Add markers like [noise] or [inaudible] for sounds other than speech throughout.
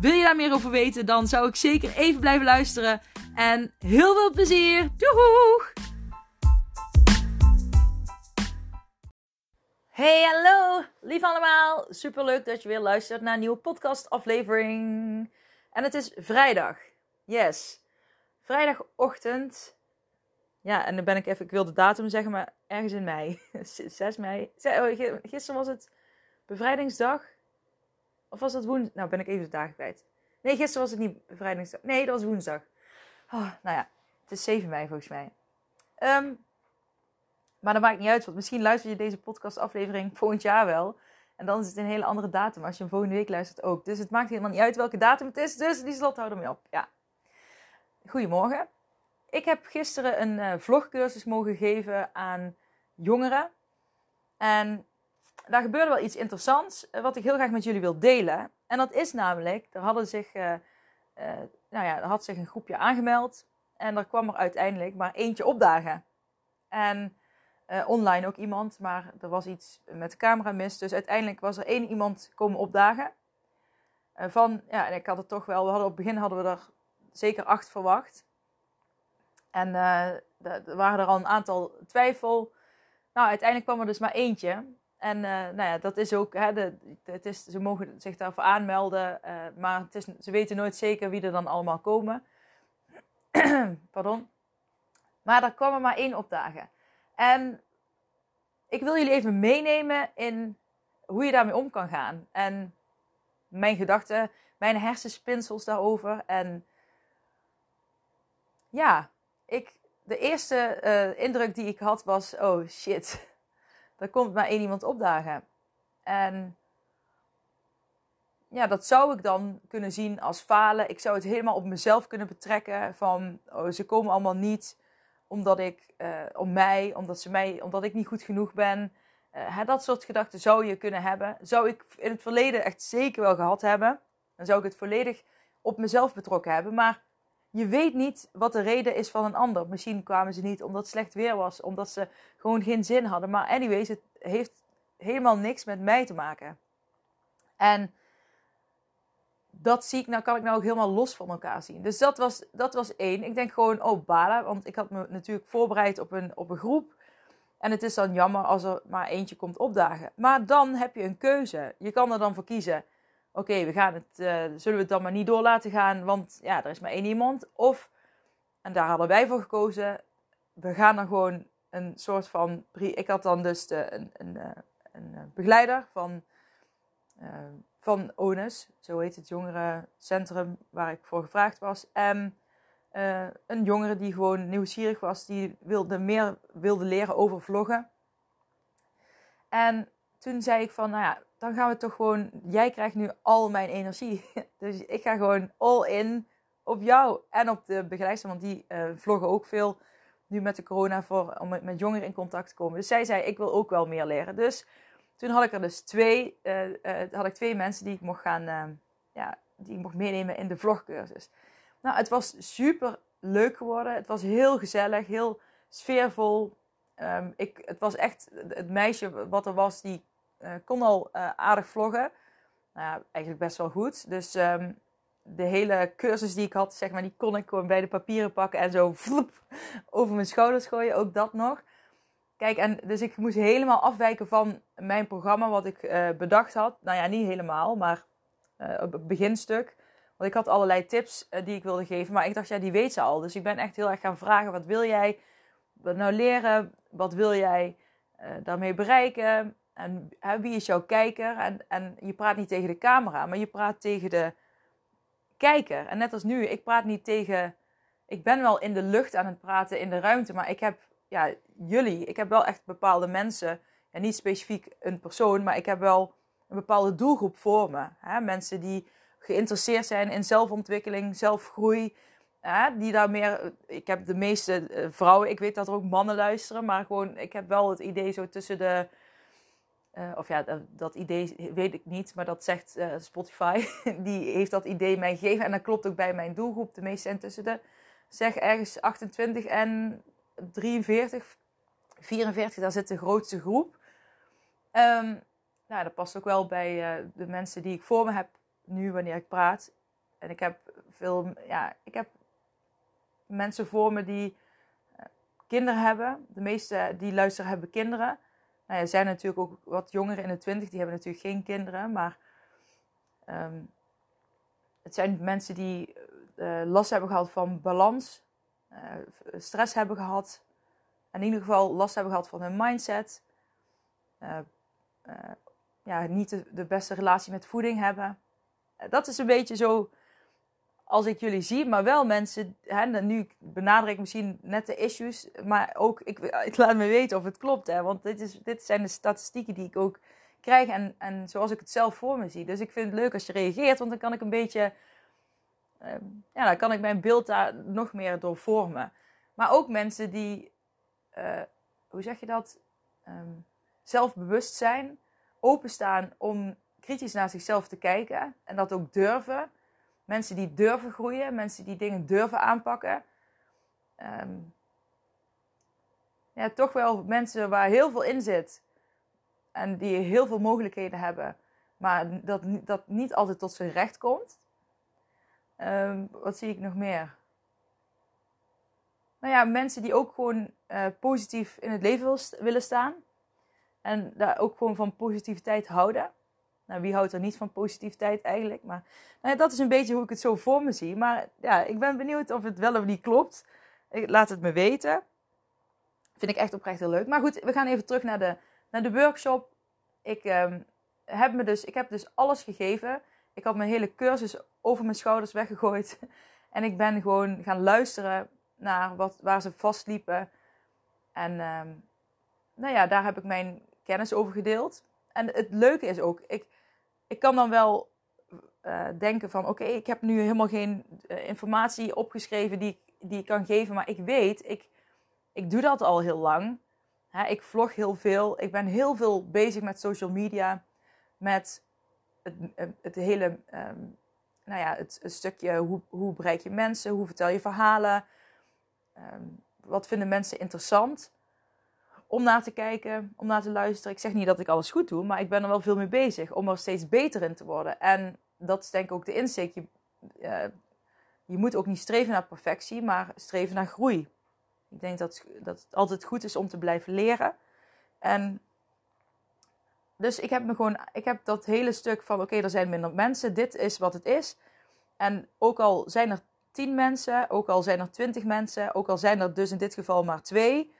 Wil je daar meer over weten, dan zou ik zeker even blijven luisteren. En heel veel plezier! Doeg! Hey, hallo! Lief allemaal! Super leuk dat je weer luistert naar een nieuwe podcastaflevering. En het is vrijdag. Yes. Vrijdagochtend. Ja, en dan ben ik even, ik wil de datum zeggen, maar ergens in mei. [laughs] 6 mei. Oh, gisteren was het bevrijdingsdag. Of was dat woensdag? Nou, ben ik even de dagen kwijt. Nee, gisteren was het niet bevrijdingsdag. Nee, dat was woensdag. Oh, nou ja, het is 7 mei volgens mij. Ehm, maar dat maakt niet uit, want misschien luister je deze podcastaflevering volgend jaar wel. En dan is het een hele andere datum als je hem volgende week luistert ook. Dus het maakt helemaal niet uit welke datum het is. Dus die slot houden ermee op. Ja. Goedemorgen. Ik heb gisteren een uh, vlogcursus mogen geven aan jongeren. En daar gebeurde wel iets interessants, eh, wat ik heel graag met jullie wil delen. En dat is namelijk, er hadden zich, uh, uh, nou ja, er had zich een groepje aangemeld. En er kwam er uiteindelijk maar eentje opdagen. En online ook iemand, maar er was iets met de camera mis. Dus uiteindelijk was er één iemand komen opdagen. van, ja, en ik had het toch wel, we hadden op het begin hadden we er zeker acht verwacht. En er waren er al een aantal twijfel. Nou, uiteindelijk kwam er dus maar eentje. En uh, nou ja, dat is ook, hè, de, het is, ze mogen zich daarvoor aanmelden, uh, maar het is, ze weten nooit zeker wie er dan allemaal komen. [clears throat] Pardon. Maar er kwam er maar één opdagen. En ik wil jullie even meenemen in hoe je daarmee om kan gaan. En mijn gedachten, mijn hersenspinsels daarover. En ja, ik, de eerste uh, indruk die ik had was: oh shit er komt maar één iemand opdagen. En ja, dat zou ik dan kunnen zien als falen. Ik zou het helemaal op mezelf kunnen betrekken. Van oh, ze komen allemaal niet omdat ik, uh, om mij, omdat, ze mij, omdat ik niet goed genoeg ben. Uh, dat soort gedachten zou je kunnen hebben. Zou ik in het verleden echt zeker wel gehad hebben. Dan zou ik het volledig op mezelf betrokken hebben. Maar je weet niet wat de reden is van een ander. Misschien kwamen ze niet omdat het slecht weer was, omdat ze gewoon geen zin hadden. Maar anyways, het heeft helemaal niks met mij te maken. En dat zie ik, nou kan ik nou ook helemaal los van elkaar zien. Dus dat was, dat was één. Ik denk gewoon, oh balen, want ik had me natuurlijk voorbereid op een, op een groep. En het is dan jammer als er maar eentje komt opdagen. Maar dan heb je een keuze. Je kan er dan voor kiezen oké, we uh, zullen we het dan maar niet door laten gaan, want ja, er is maar één iemand. Of, en daar hadden wij voor gekozen, we gaan dan gewoon een soort van, ik had dan dus de, een, een, eh, een, eh, begeleider van, uh, van ONUS, zo heet het jongerencentrum waar ik voor gevraagd was. En een jongere die gewoon nieuwsgierig was, die wilde meer wilde leren over vloggen. En toen zei ik van, nou ja, dan gaan we toch gewoon, jij krijgt nu al mijn energie. [laughs] Dus ik ga gewoon all in op jou en op de begeleidster, want die uh, vloggen ook veel nu met de corona voor, om met, jongeren in contact te komen. Dus zij zei, ik wil ook wel meer leren. Dus toen had ik er dus twee, uh, uh, had ik twee mensen die ik mocht gaan, ja, die ik mocht meenemen in de vlogcursus. Nou, het was super leuk geworden. Het was heel gezellig, heel sfeervol. Um, ik, het was echt het meisje wat er was, die kon al uh, aardig vloggen. Nou eigenlijk best wel goed. Dus um, de hele cursus die ik had, zeg maar, die kon ik gewoon bij de papieren pakken en zo vloep, over mijn schouders gooien. Ook dat nog. Kijk, en dus ik moest helemaal afwijken van mijn programma wat ik uh, bedacht had. Nou ja, niet helemaal, maar op het beginstuk. Want ik had allerlei tips die ik wilde geven. Maar ik dacht, ja, die weet ze al. Dus ik ben echt heel erg gaan vragen, wat wil jij nou leren? Wat wil jij daarmee bereiken? En hè, wie is jouw kijker? En, en je praat niet tegen de camera, maar je praat tegen de kijker. En net als nu, ik praat niet tegen. Ik ben wel in de lucht aan het praten in de ruimte, maar ik heb ja, jullie. Ik heb wel echt bepaalde mensen. En niet specifiek een persoon, maar ik heb wel een bepaalde doelgroep voor me. Hè? Mensen die geïnteresseerd zijn in zelfontwikkeling, zelfgroei. die daar meer. Ik heb de meeste eh, vrouwen, ik weet dat er ook mannen luisteren, maar gewoon, ik heb wel het idee zo tussen de. Uh, of ja, dat, dat, idee weet ik niet, maar dat zegt uh, Spotify. [laughs] Die heeft dat idee mij gegeven en dat klopt ook bij mijn doelgroep. De meeste zijn tussen de, zeg ergens 28 en 43, 44, daar zit de grootste groep. Um, nou, dat past ook wel bij uh, de mensen die ik voor me heb nu wanneer ik praat. En ik heb veel, ja, ik heb mensen voor me die kinderen hebben. De meeste die luisteren hebben kinderen. Nou, er zijn natuurlijk ook wat jongeren in de twintig, die hebben natuurlijk geen kinderen. Maar um, het zijn mensen die uh, last hebben gehad van balans, stress hebben gehad. In ieder geval last hebben gehad van hun mindset. ja, niet de beste relatie met voeding hebben. Dat is een beetje zo als ik jullie zie, maar wel mensen, hè, nu benader ik misschien net de issues, maar ook, ik, ik laat me weten of het klopt, hè, want dit, is, dit zijn de statistieken die ik ook krijg en, en zoals ik het zelf voor me zie. Dus ik vind het leuk als je reageert, want dan kan ik een beetje, uh, ja, dan kan ik mijn beeld daar nog meer door vormen. Maar ook mensen die, uh, hoe zeg je dat, um, zelfbewust zijn, openstaan om kritisch naar zichzelf te kijken en dat ook durven. Mensen die durven groeien, mensen die dingen durven aanpakken. Um, ja, toch wel mensen waar heel veel in zit. En die heel veel mogelijkheden hebben. Maar dat, dat niet altijd tot zijn recht komt. Um, wat zie ik nog meer? Nou ja, mensen die ook gewoon uh, positief in het leven willen staan. En daar ook gewoon van positiviteit houden. Nou, wie houdt er niet van positiviteit eigenlijk? Maar nou ja, dat is een beetje hoe ik het zo voor me zie. Maar ja, ik ben benieuwd of het wel of niet klopt. Laat het me weten. Vind ik echt oprecht heel leuk. Maar goed, we gaan even terug naar de, naar de workshop. Ik, um, heb me dus, ik heb dus alles gegeven. Ik had mijn hele cursus over mijn schouders weggegooid. [laughs] En ik ben gewoon gaan luisteren naar wat, waar ze vastliepen. En um, nou ja, daar heb ik mijn kennis over gedeeld. En het leuke is ook, ik, ik kan dan wel uh, denken van oké, ik heb nu helemaal geen uh, informatie opgeschreven die, die ik kan geven. Maar ik weet, ik, ik doe dat al heel lang. Ik vlog heel veel. Ik ben heel veel bezig met social media. Met het, het hele, um, nou ja, het, het, stukje hoe, hoe bereik je mensen, hoe vertel je verhalen. Um, wat vinden mensen interessant om naar te kijken, om naar te luisteren. Ik zeg niet dat ik alles goed doe, maar ik ben er wel veel mee bezig om er steeds beter in te worden. En dat is denk ik ook de insteek. Je, uh, je moet ook niet streven naar perfectie, maar streven naar groei. Ik denk dat, dat het altijd goed is om te blijven leren. En dus ik heb me gewoon, ik heb dat hele stuk van oké, er zijn minder mensen, dit is wat het is. En ook al zijn er tien mensen, ook al zijn er twintig mensen, ook al zijn er dus in dit geval maar twee,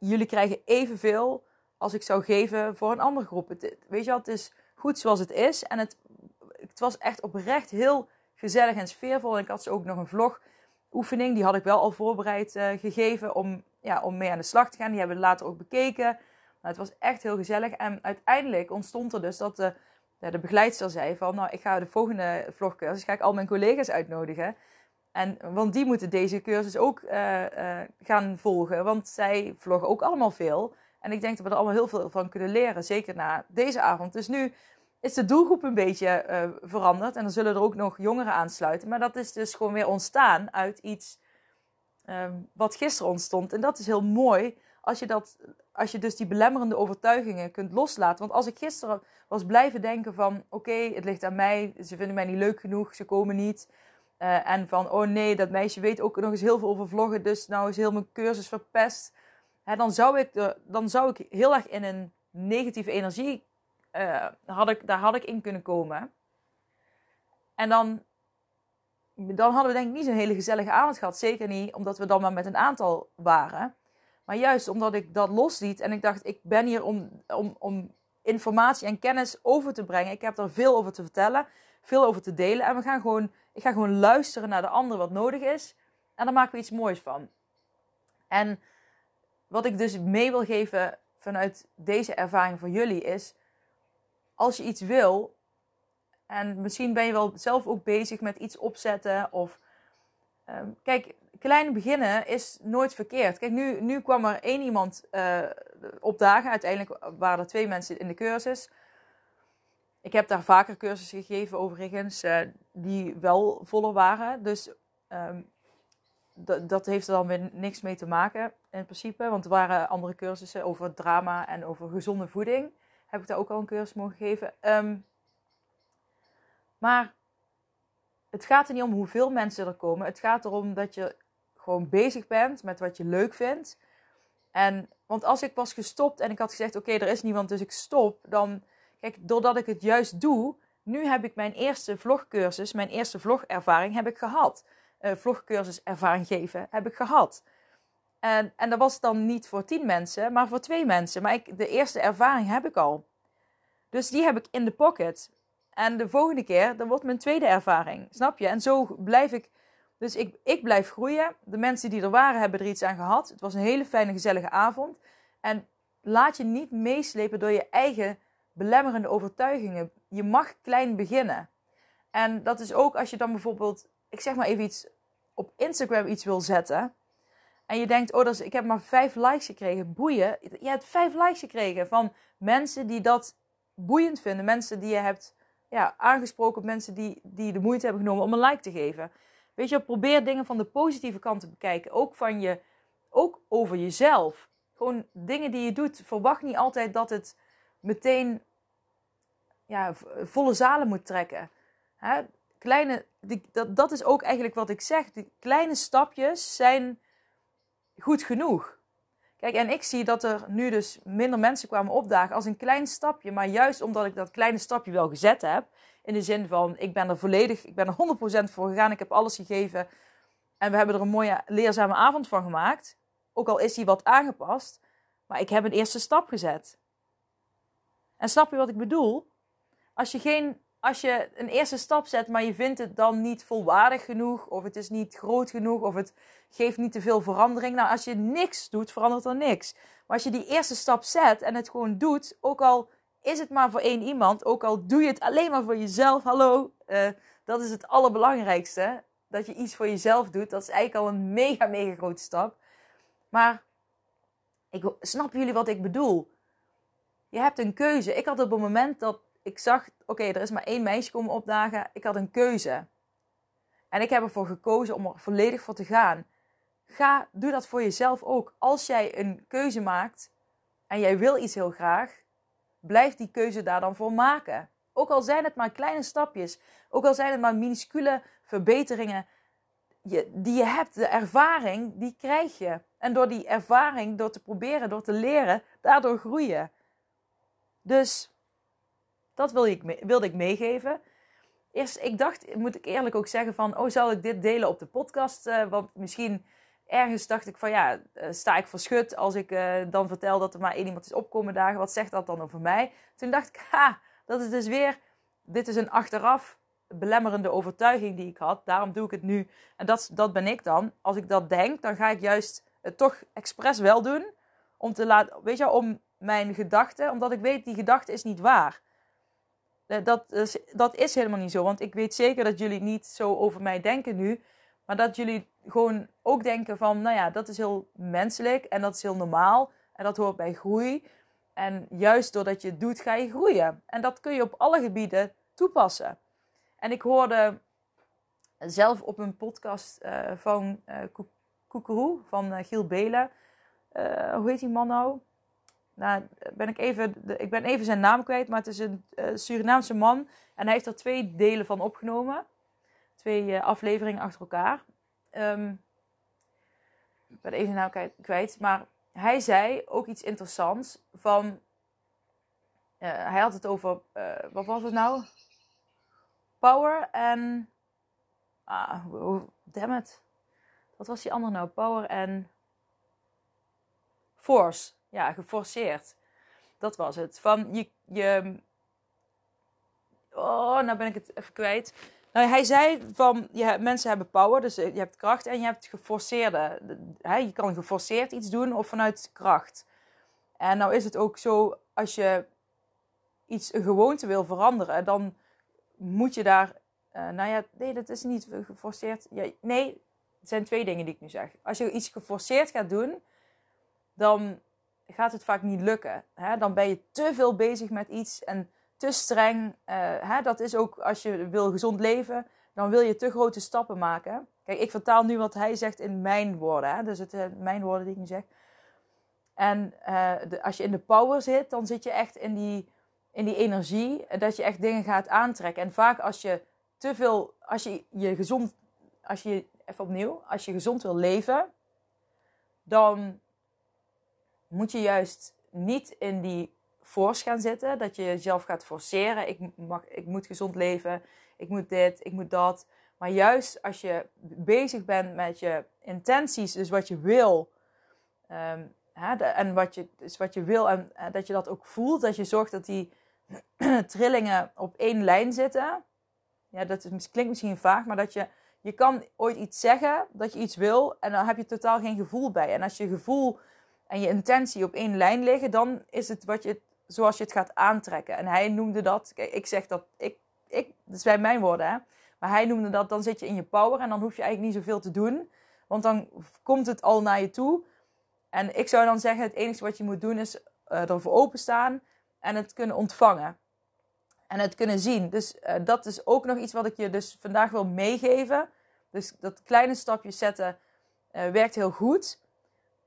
jullie krijgen evenveel als ik zou geven voor een andere groep. Weet je wel, het is goed zoals het is. En het, het was echt oprecht heel gezellig en sfeervol. En ik had ze ook nog een vlog oefening. Die had ik wel al voorbereid uh, gegeven om, ja, om mee aan de slag te gaan. Die hebben we later ook bekeken. Nou, het was echt heel gezellig. En uiteindelijk ontstond er dus dat de, de begeleidster zei van... Nou, ik ga de volgende vlogcursus, ga ik al mijn collega's uitnodigen. En, want die moeten deze cursus ook uh, uh, gaan volgen. Want zij vloggen ook allemaal veel. En ik denk dat we er allemaal heel veel van kunnen leren. Zeker na deze avond. Dus nu is de doelgroep een beetje uh, veranderd. En dan zullen er ook nog jongeren aansluiten. Maar dat is dus gewoon weer ontstaan uit iets um, wat gisteren ontstond. En dat is heel mooi. Als je, dat, als je dus die belemmerende overtuigingen kunt loslaten. Want als ik gisteren was blijven denken van... Oké, het ligt aan mij. Ze vinden mij niet leuk genoeg. Ze komen niet uh, en van, oh nee, dat meisje weet ook nog eens heel veel over vloggen, dus nou is heel mijn cursus verpest. Hè, dan, zou ik dan zou ik heel erg in een negatieve energie, uh, had ik, daar had ik in kunnen komen. En dan, dan hadden we denk ik niet zo'n hele gezellige avond gehad. Zeker niet omdat we dan maar met een aantal waren. Maar juist omdat ik dat losliet en ik dacht, ik ben hier om, om, om informatie en kennis over te brengen. Ik heb er veel over te vertellen, veel over te delen. En we gaan gewoon ik ga gewoon luisteren naar de ander wat nodig is. En daar maken we iets moois van. En wat ik dus mee wil geven vanuit deze ervaring voor jullie is: als je iets wil, en misschien ben je wel zelf ook bezig met iets opzetten, of ehm, kijk, klein beginnen is nooit verkeerd. Kijk, nu, nu kwam er één iemand uh, opdagen. Uiteindelijk waren er twee mensen in de cursus. Ik heb daar vaker cursussen gegeven, overigens, uh, die wel voller waren. Dus um, dat heeft er dan weer niks mee te maken, in principe. Want er waren andere cursussen over drama en over gezonde voeding. Heb ik daar ook al een cursus mogen geven. Um, maar het gaat er niet om hoeveel mensen er komen. Het gaat erom dat je gewoon bezig bent met wat je leuk vindt. En, want als ik was gestopt en ik had gezegd: Oké, er is niemand, dus ik stop. Dan, kijk, doordat ik het juist doe, nu heb ik mijn eerste vlogcursus, mijn eerste vlogervaring heb ik gehad. Uh, vlogcursus ervaring geven heb ik gehad. En, en dat was dan niet voor tien mensen, maar voor twee mensen. Maar ik, de eerste ervaring heb ik al. Dus die heb ik in de pocket. En de volgende keer, dan wordt mijn tweede ervaring. Snap je? En zo blijf ik. Dus ik, ik blijf groeien. De mensen die er waren, hebben er iets aan gehad. Het was een hele fijne, gezellige avond. En laat je niet meeslepen door je eigen belemmerende overtuigingen. Je mag klein beginnen. En dat is ook als je dan bijvoorbeeld, ik zeg maar even iets, op Instagram iets wil zetten. En je denkt, oh, dat is, ik heb maar vijf likes gekregen. Boeien. Je hebt vijf likes gekregen van mensen die dat boeiend vinden. Mensen die je hebt ja, aangesproken mensen die, die de moeite hebben genomen om een like te geven. Weet je, probeer dingen van de positieve kant te bekijken. Ook, van je, ook over jezelf. Gewoon dingen die je doet. Verwacht niet altijd dat het meteen ja, volle zalen moet trekken. Hè? Kleine, die, dat, dat is ook eigenlijk wat ik zeg. Die kleine stapjes zijn goed genoeg. Kijk, en ik zie dat er nu dus minder mensen kwamen opdagen als een klein stapje. Maar juist omdat ik dat kleine stapje wel gezet heb. In de zin van, ik ben er volledig, ik ben er 100% voor gegaan. Ik heb alles gegeven. En we hebben er een mooie, leerzame avond van gemaakt. Ook al is die wat aangepast. Maar ik heb een eerste stap gezet. En snap je wat ik bedoel? Als je geen als je een eerste stap zet, maar je vindt het dan niet volwaardig genoeg, of het is niet groot genoeg, of het geeft niet te veel verandering. Nou, als je niks doet, verandert er niks. Maar als je die eerste stap zet en het gewoon doet, ook al is het maar voor één iemand, ook al doe je het alleen maar voor jezelf, hallo, uh, dat is het allerbelangrijkste. Dat je iets voor jezelf doet, dat is eigenlijk al een mega, mega grote stap. Maar ik, snap jullie wat ik bedoel? Je hebt een keuze. Ik had op het moment dat ik zag, oké, er is maar één meisje komen opdagen. Ik had een keuze. En ik heb ervoor gekozen om er volledig voor te gaan. Ga, doe dat voor jezelf ook. Als jij een keuze maakt en jij wil iets heel graag, blijf die keuze daar dan voor maken. Ook al zijn het maar kleine stapjes, ook al zijn het maar minuscule verbeteringen die je hebt, de ervaring, die krijg je. En door die ervaring, door te proberen, door te leren, daardoor groeien. Dus dat wilde ik, ik meegeven. Eerst, ik dacht, moet ik eerlijk ook zeggen van, oh, zal ik dit delen op de podcast? Uh, want misschien ergens dacht ik van, ja, uh, sta ik verschut als ik uh, dan vertel dat er maar één iemand is opkomen dagen. Wat zegt dat dan over mij? Toen dacht ik, ha, dat is dus weer, dit is een achteraf belemmerende overtuiging die ik had. Daarom doe ik het nu. En dat, dat ben ik dan. Als ik dat denk, dan ga ik juist het toch expres wel doen. Om te laten, weet je, om mijn gedachten, omdat ik weet, die gedachte is niet waar. Eh, dat is, dat is helemaal niet zo. Want ik weet zeker dat jullie niet zo over mij denken nu. Maar dat jullie gewoon ook denken van, nou ja, dat is heel menselijk en dat is heel normaal. En dat hoort bij groei. En juist doordat je het doet, ga je groeien. En dat kun je op alle gebieden toepassen. En ik hoorde zelf op een podcast uh, van uh, van uh, Giel Belen. hoe heet die man nou? Nou, ben ik, even, ik ben even zijn naam kwijt, maar het is een uh, Surinaamse man. En hij heeft er twee delen van opgenomen. Twee uh, afleveringen achter elkaar. Um, ik ben even de naam kwijt. Maar hij zei ook iets interessants. Van, uh, hij had het over, wat was het nou? Power en... Ah, damn it. Wat was die andere nou? Power en... Force ja, geforceerd. Dat was het. Van je, je. Oh, nou ben ik het even kwijt. Nou, hij zei van je, mensen hebben power, dus je hebt kracht en je hebt geforceerde. Hè, je kan geforceerd iets doen of vanuit kracht. En nou is het ook zo, als je iets, een gewoonte wil veranderen, dan moet je daar. Uh, nou ja, nee, dat is niet geforceerd. Ja, nee, Het zijn twee dingen die ik nu zeg. Als je iets geforceerd gaat doen, dan gaat het vaak niet lukken. Hè? Dan ben je te veel bezig met iets en te streng. Uh, hè? Dat is ook als je wil gezond leven, dan wil je te grote stappen maken. Kijk, ik vertaal nu wat hij zegt in mijn woorden. Hè? Dus het uh, mijn woorden die ik nu zeg. En uh, de, als je in de power zit, dan zit je echt in die, in die energie. Dat je echt dingen gaat aantrekken. En vaak als je te veel, als je je gezond, als je, even opnieuw, als je gezond wil leven, dan moet je juist niet in die force gaan zitten. Dat je jezelf gaat forceren. Ik, mag, ik moet gezond leven. Ik moet dit. Ik moet dat. Maar juist als je bezig bent met je intenties, dus wat je wil. Um, hè, en wat je, dus wat je wil en uh, dat je dat ook voelt. Dat je zorgt dat die [clears throat] trillingen op één lijn zitten. Ja, dat klinkt misschien vaag, maar dat je, je kan ooit iets zeggen dat je iets wil en dan heb je totaal geen gevoel bij. En als je gevoel en je intentie op één lijn liggen, dan is het wat je, zoals je het gaat aantrekken. En hij noemde dat, kijk, ik zeg dat, ik, ik, dat zijn mijn woorden, hè. Maar hij noemde dat, dan zit je in je power en dan hoef je eigenlijk niet zoveel te doen. Want dan komt het al naar je toe. En ik zou dan zeggen, het enige wat je moet doen is uh, ervoor openstaan en het kunnen ontvangen. En het kunnen zien. Dus uh, dat is ook nog iets wat ik je dus vandaag wil meegeven. Dus dat kleine stapjes zetten uh, werkt heel goed.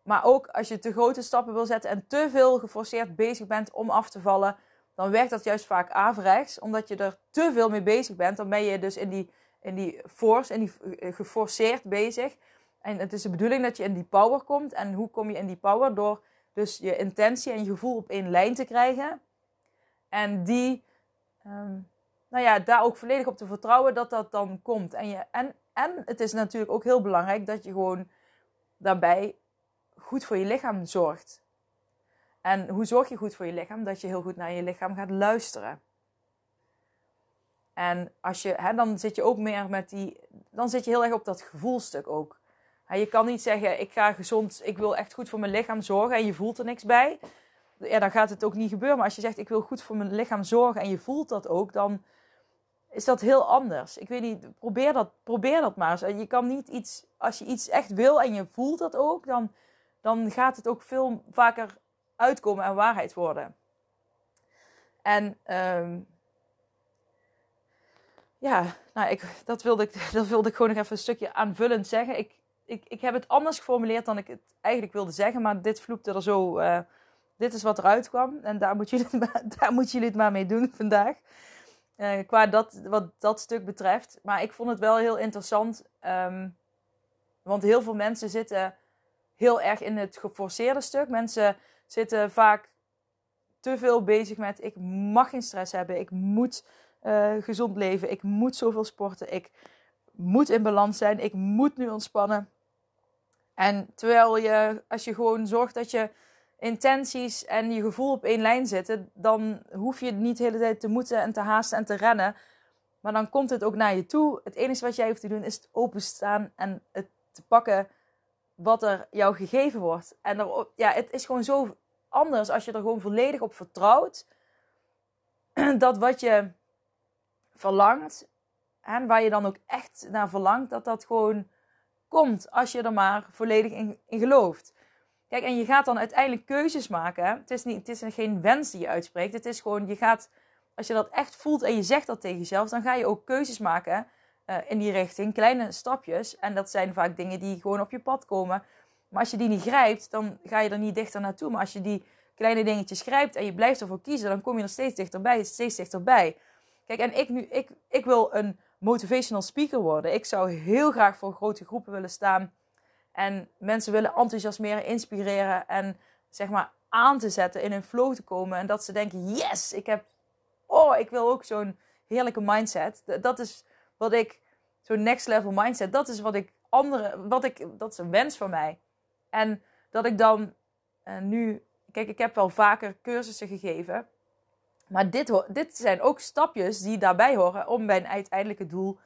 Maar ook als je te grote stappen wil zetten en te veel geforceerd bezig bent om af te vallen, dan werkt dat juist vaak averechts. Omdat je er te veel mee bezig bent. Dan ben je dus in die, in die force, in die eh, geforceerd bezig. En het is de bedoeling dat je in die power komt. En hoe kom je in die power? Door dus je intentie en je gevoel op één lijn te krijgen. En die, um, nou ja, daar ook volledig op te vertrouwen dat dat dan komt. En, je, en, en het is natuurlijk ook heel belangrijk dat je gewoon daarbij goed voor je lichaam zorgt. En hoe zorg je goed voor je lichaam? Dat je heel goed naar je lichaam gaat luisteren. En als je, hè, dan zit je ook meer met die. Dan zit je heel erg op dat gevoelstuk ook. Je kan niet zeggen: ik ga gezond, ik wil echt goed voor mijn lichaam zorgen en je voelt er niks bij. Ja, dan gaat het ook niet gebeuren. Maar als je zegt: ik wil goed voor mijn lichaam zorgen en je voelt dat ook, dan is dat heel anders. Ik weet niet, probeer dat, probeer dat maar eens. Je kan niet iets, als je iets echt wil en je voelt dat ook, dan dan gaat het ook veel vaker uitkomen en waarheid worden. En um, ja, nou, ik, dat, wilde ik, [laughs] dat wilde ik gewoon nog even een stukje aanvullend zeggen. Ik, ik, ik heb het anders geformuleerd dan ik het eigenlijk wilde zeggen, maar dit vloepte er zo. Uh, dit is wat eruit kwam en daar, moet jullie, [laughs] daar moeten jullie het maar mee doen vandaag. Uh, qua dat, wat dat stuk betreft. Maar ik vond het wel heel interessant. Um, want heel veel mensen zitten heel erg in het geforceerde stuk. Mensen zitten vaak te veel bezig met: ik mag geen stress hebben, ik moet uh, gezond leven, ik moet zoveel sporten, ik moet in balans zijn, ik moet nu ontspannen. En terwijl je, als je gewoon zorgt dat je intenties en je gevoel op één lijn zitten, dan hoef je niet de hele tijd te moeten en te haasten en te rennen. Maar dan komt het ook naar je toe. Het enige wat jij hoeft te doen is openstaan en het te pakken wat er jou gegeven wordt. En er, ja, het is gewoon zo anders als je er gewoon volledig op vertrouwt. [clears throat] Dat wat je verlangt, en waar je dan ook echt naar verlangt, dat dat gewoon komt als je er maar volledig in, in gelooft. Kijk, en je gaat dan uiteindelijk keuzes maken. Het is, niet, het is geen wens die je uitspreekt. Het is gewoon, je gaat, als je dat echt voelt en je zegt dat tegen jezelf, dan ga je ook keuzes maken uh, in die richting. Kleine stapjes. En dat zijn vaak dingen die gewoon op je pad komen. Maar als je die niet grijpt, dan ga je er niet dichter naartoe. Maar als je die kleine dingetjes grijpt en je blijft ervoor kiezen, dan kom je er steeds dichterbij, steeds dichterbij. Kijk, en ik nu, ik, ik wil een motivational speaker worden. Ik zou heel graag voor grote groepen willen staan. En mensen willen enthousiasmeren, inspireren en zeg maar aan te zetten, in hun flow te komen. En dat ze denken, yes, ik heb, oh, ik wil ook zo'n heerlijke mindset. Dat is wat ik, zo'n next level mindset, dat is wat ik andere, wat ik, dat is een wens van mij. En dat ik dan uh, nu, kijk, ik heb wel vaker cursussen gegeven. Maar dit, dit zijn ook stapjes die daarbij horen om mijn uiteindelijke doel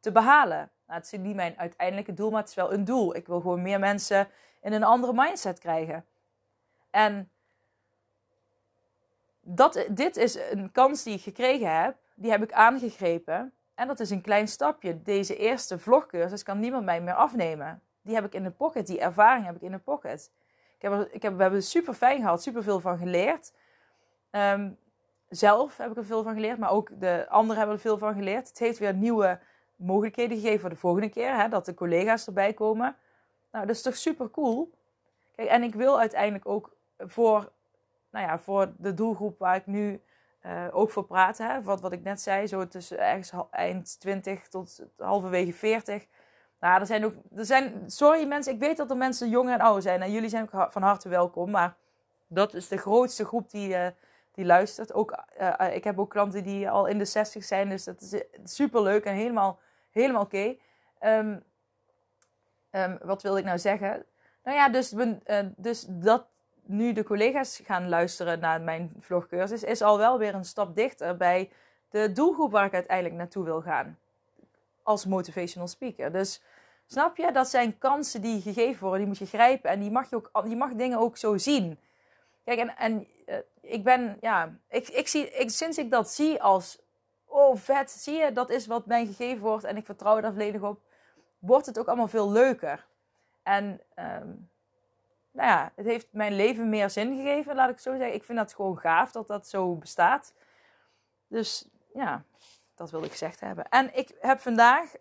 te behalen. Nou, het is niet mijn uiteindelijke doel, maar het is wel een doel. Ik wil gewoon meer mensen in een andere mindset krijgen. En dat, dit is een kans die ik gekregen heb. Die heb ik aangegrepen. En dat is een klein stapje. Deze eerste vlogcursus kan niemand mij meer afnemen. Die heb ik in de pocket. Die ervaring heb ik in de pocket. Ik heb ik heb, we hebben super fijn gehad. Super veel van geleerd. Ehm, zelf heb ik er veel van geleerd. Maar ook de anderen hebben er veel van geleerd. Het heeft weer nieuwe mogelijkheden gegeven voor de volgende keer. Hè, dat de collega's erbij komen. Nou, dat is toch super cool. Kijk, en ik wil uiteindelijk ook voor, nou ja, voor de doelgroep waar ik nu uh, ook voor praten. Hè? Wat, wat ik net zei, zo tussen ergens eind 20 tot halverwege 40. Nou, er zijn ook, er zijn, sorry mensen, ik weet dat er mensen jong en oud zijn. En jullie zijn ook van harte welkom. Maar dat is de grootste groep die, uh, die luistert. Ook, uh, ik heb ook klanten die al in de 60 zijn. Dus dat is super leuk en helemaal, helemaal oké. Um, um, wat wil ik nou zeggen? Nou ja, dus, dus dat, nu de collega's gaan luisteren naar mijn vlogcursus, is al wel weer een stap dichter bij de doelgroep waar ik uiteindelijk naartoe wil gaan. Als motivational speaker. Dus snap je, dat zijn kansen die gegeven worden, die moet je grijpen en die mag je, ook, je mag dingen ook zo zien. Kijk, en, en uh, ik ben, ja, ik, ik zie, ik, sinds ik dat zie als, oh vet, zie je, dat is wat mij gegeven wordt en ik vertrouw daar volledig op, wordt het ook allemaal veel leuker. En um, nou ja, het heeft mijn leven meer zin gegeven, laat ik zo zeggen. Ik vind dat gewoon gaaf dat dat zo bestaat. Dus ja, dat wilde ik gezegd hebben. En ik heb vandaag,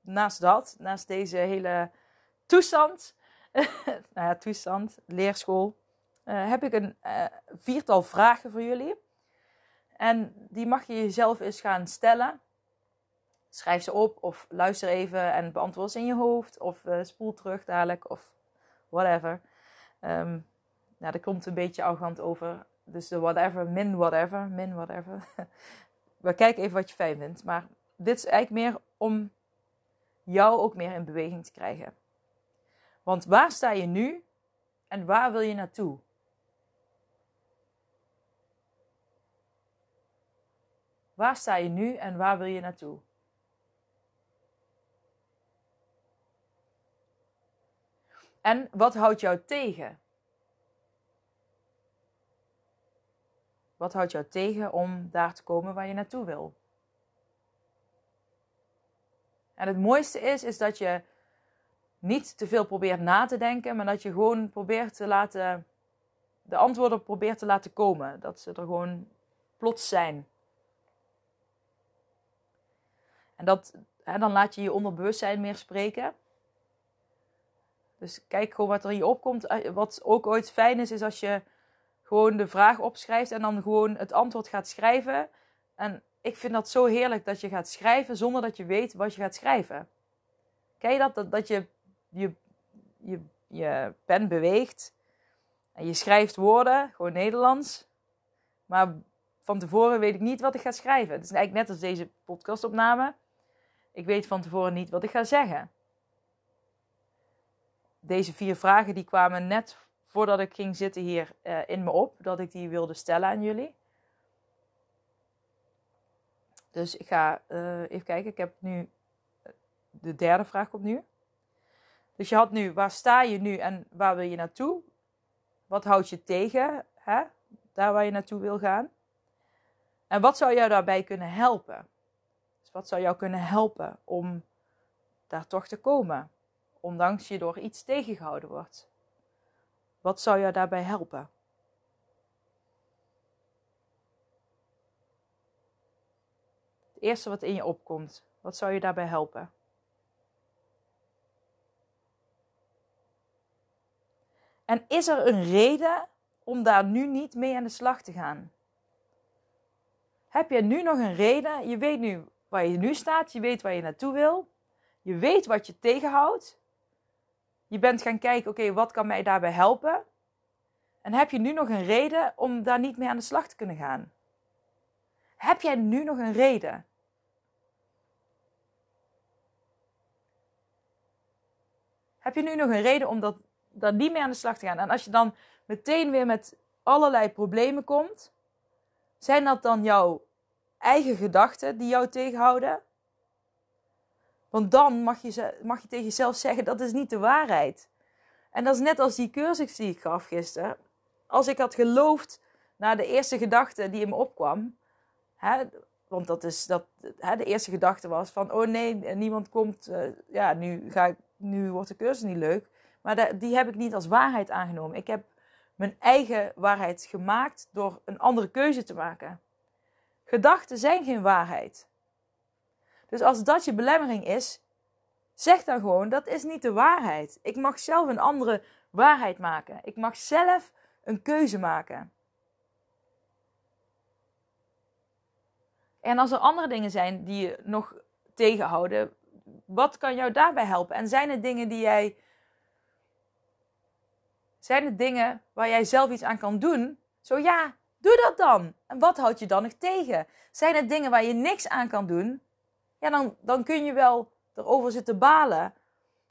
naast dat, naast deze hele toestand, [laughs] nou ja, toestand, leerschool, uh, heb ik een uh, viertal vragen voor jullie. En die mag je jezelf eens gaan stellen. Schrijf ze op of luister even en beantwoord ze in je hoofd. Of uh, spoel terug dadelijk of whatever. Um, nou, dat komt een beetje arrogant over. Dus de whatever, min whatever, min whatever. [laughs] We kijken even wat je fijn vindt. Maar dit is eigenlijk meer om jou ook meer in beweging te krijgen. Want waar sta je nu en waar wil je naartoe? Waar sta je nu en waar wil je naartoe? En wat houdt jou tegen? Wat houdt jou tegen om daar te komen waar je naartoe wil? En het mooiste is, is dat je niet te veel probeert na te denken, maar dat je gewoon probeert te laten, de antwoorden probeert te laten komen. Dat ze er gewoon plots zijn. En dat, hè, dan laat je je onderbewustzijn meer spreken. Dus kijk gewoon wat er je opkomt. Eh, wat ook ooit fijn is, is als je gewoon de vraag opschrijft en dan gewoon het antwoord gaat schrijven. En ik vind dat zo heerlijk dat je gaat schrijven zonder dat je weet wat je gaat schrijven. Ken je dat? Dat, dat je, je, je je pen beweegt en je schrijft woorden, gewoon Nederlands. Maar van tevoren weet ik niet wat ik ga schrijven. Het is eigenlijk net als deze podcastopname. Ik weet van tevoren niet wat ik ga zeggen deze vier vragen die kwamen net voordat ik ging zitten hier uh, in me op. Dat ik die wilde stellen aan jullie. Dus ik ga uh, even kijken. Ik heb nu eh, de derde vraag komt nu. Dus je had nu, waar sta je nu en waar wil je naartoe? Wat houdt je tegen, hè? daar waar je naartoe wil gaan? En wat zou jou daarbij kunnen helpen? Dus wat zou jou kunnen helpen om daar toch te komen? Ondanks je door iets tegengehouden wordt? Wat zou jou daarbij helpen? Het eerste wat in je opkomt, wat zou je daarbij helpen? En is er een reden om daar nu niet mee aan de slag te gaan? Heb je nu nog een reden? Je weet nu waar je nu staat, je weet waar je naartoe wil, je weet wat je tegenhoudt. Je bent gaan kijken, oké, wat kan mij daarbij helpen? En heb je nu nog een reden om daar niet mee aan de slag te kunnen gaan? Heb jij nu nog een reden? Heb je nu nog een reden om dat, daar niet mee aan de slag te gaan? En als je dan meteen weer met allerlei problemen komt, zijn dat dan jouw eigen gedachten die jou tegenhouden? Want dan mag je, mag je tegen jezelf zeggen, dat is niet de waarheid. En dat is net als die cursus die ik gaf gisteren. Als ik had geloofd naar de eerste gedachte die in me opkwam, hè, want dat is dat hè, de eerste gedachte was van oh nee, niemand komt. Uh, ja, nu, ga ik, nu wordt de cursus niet leuk. Maar die heb ik niet als waarheid aangenomen. Ik heb mijn eigen waarheid gemaakt door een andere keuze te maken. Gedachten zijn geen waarheid. Dus als dat je belemmering is, zeg dan gewoon: dat is niet de waarheid. Ik mag zelf een andere waarheid maken. Ik mag zelf een keuze maken. En als er andere dingen zijn die je nog tegenhouden, wat kan jou daarbij helpen? En zijn er dingen die jij. Zijn er dingen waar jij zelf iets aan kan doen? Zo ja, doe dat dan. En wat houdt je dan nog tegen? Zijn er dingen waar je niks aan kan doen? Ja, dan, dan kun je wel erover zitten balen.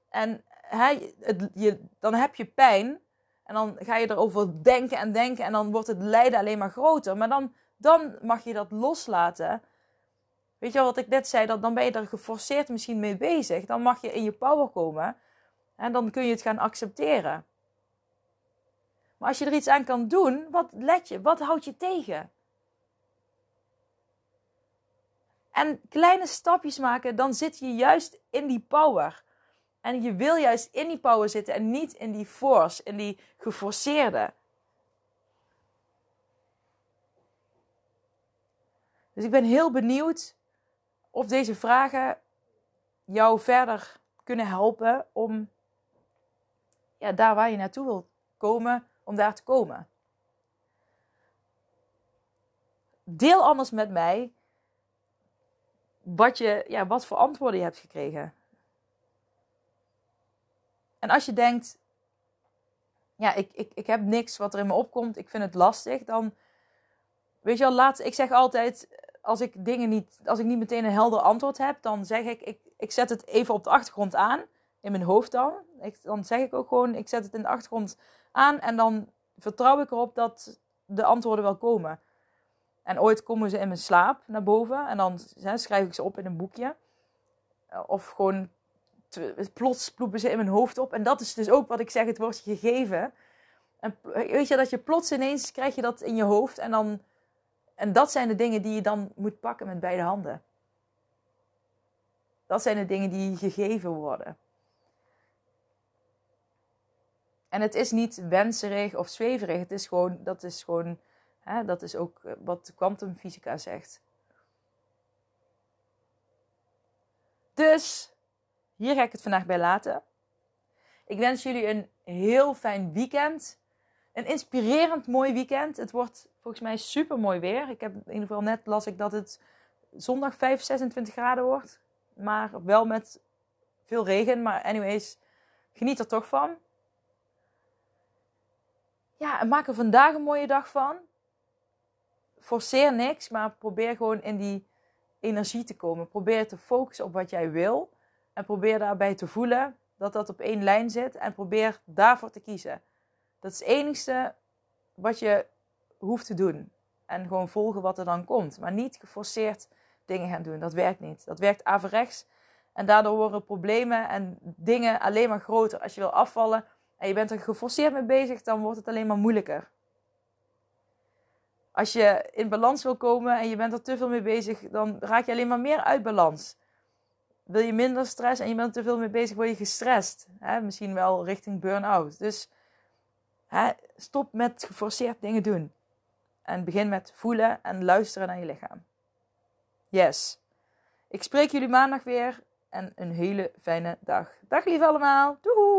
En hij, het, je, dan heb je pijn. En dan ga je erover denken en denken. En dan wordt het lijden alleen maar groter. Maar dan dan mag je dat loslaten. Weet je wat ik net zei? Dat dan ben je er geforceerd misschien mee bezig. Dan mag je in je power komen. En dan kun je het gaan accepteren. Maar als je er iets aan kan doen, wat let je? Wat houdt je tegen? En kleine stapjes maken, dan zit je juist in die power. En je wil juist in die power zitten en niet in die force, in die geforceerde. Dus ik ben heel benieuwd of deze vragen jou verder kunnen helpen om ja, daar waar je naartoe wilt komen, om daar te komen. Deel anders met mij wat, je, ja, wat voor antwoorden je hebt gekregen. En als je denkt, ja, ik, ik, ik heb niks wat er in me opkomt, ik vind het lastig, dan weet je wel, laat, ik zeg altijd, als ik dingen niet, als ik niet meteen een helder antwoord heb, dan zeg ik, ik, ik zet het even op de achtergrond aan. In mijn hoofd dan. Ik, dan zeg ik ook gewoon, ik zet het in de achtergrond aan en dan vertrouw ik erop dat de antwoorden wel komen. En ooit komen ze in mijn slaap naar boven en dan hè, schrijf ik ze op in een boekje. Of gewoon plots ploepen ze in mijn hoofd op. En dat is dus ook wat ik zeg, het wordt gegeven. En weet je, dat je plots ineens krijg je dat in je hoofd en dan en dat zijn de dingen die je dan moet pakken met beide handen. Dat zijn de dingen die gegeven worden. En het is niet wenserig of zweverig. Het is gewoon, dat is gewoon, hè, dat is ook wat kwantumfysica zegt. Dus, hier ga ik het vandaag bij laten. Ik wens jullie een heel fijn weekend een inspirerend mooi weekend. Het wordt volgens mij super mooi weer. Ik heb in ieder geval net las ik dat het zondag 5, 26 graden wordt. Maar wel met veel regen. Maar anyways, geniet er toch van. Ja, en maak er vandaag een mooie dag van. Forceer niks, maar probeer gewoon in die energie te komen. Probeer te focussen op wat jij wil. En probeer daarbij te voelen dat dat op één lijn zit. En probeer daarvoor te kiezen. Dat is het enigste wat je hoeft te doen. En gewoon volgen wat er dan komt. Maar niet geforceerd dingen gaan doen. Dat werkt niet. Dat werkt averechts. En daardoor worden problemen en dingen alleen maar groter. Als je wil afvallen en je bent er geforceerd mee bezig, dan wordt het alleen maar moeilijker. Als je in balans wil komen en je bent er te veel mee bezig, dan raak je alleen maar meer uit balans. Wil je minder stress en je bent er te veel mee bezig, word je gestrest. Hè? Misschien wel richting burn-out. Dus Hè, stop met geforceerd dingen doen. En begin met voelen en luisteren naar je lichaam. Yes. Ik spreek jullie maandag weer en een hele fijne dag. Dag lief allemaal. Doeg!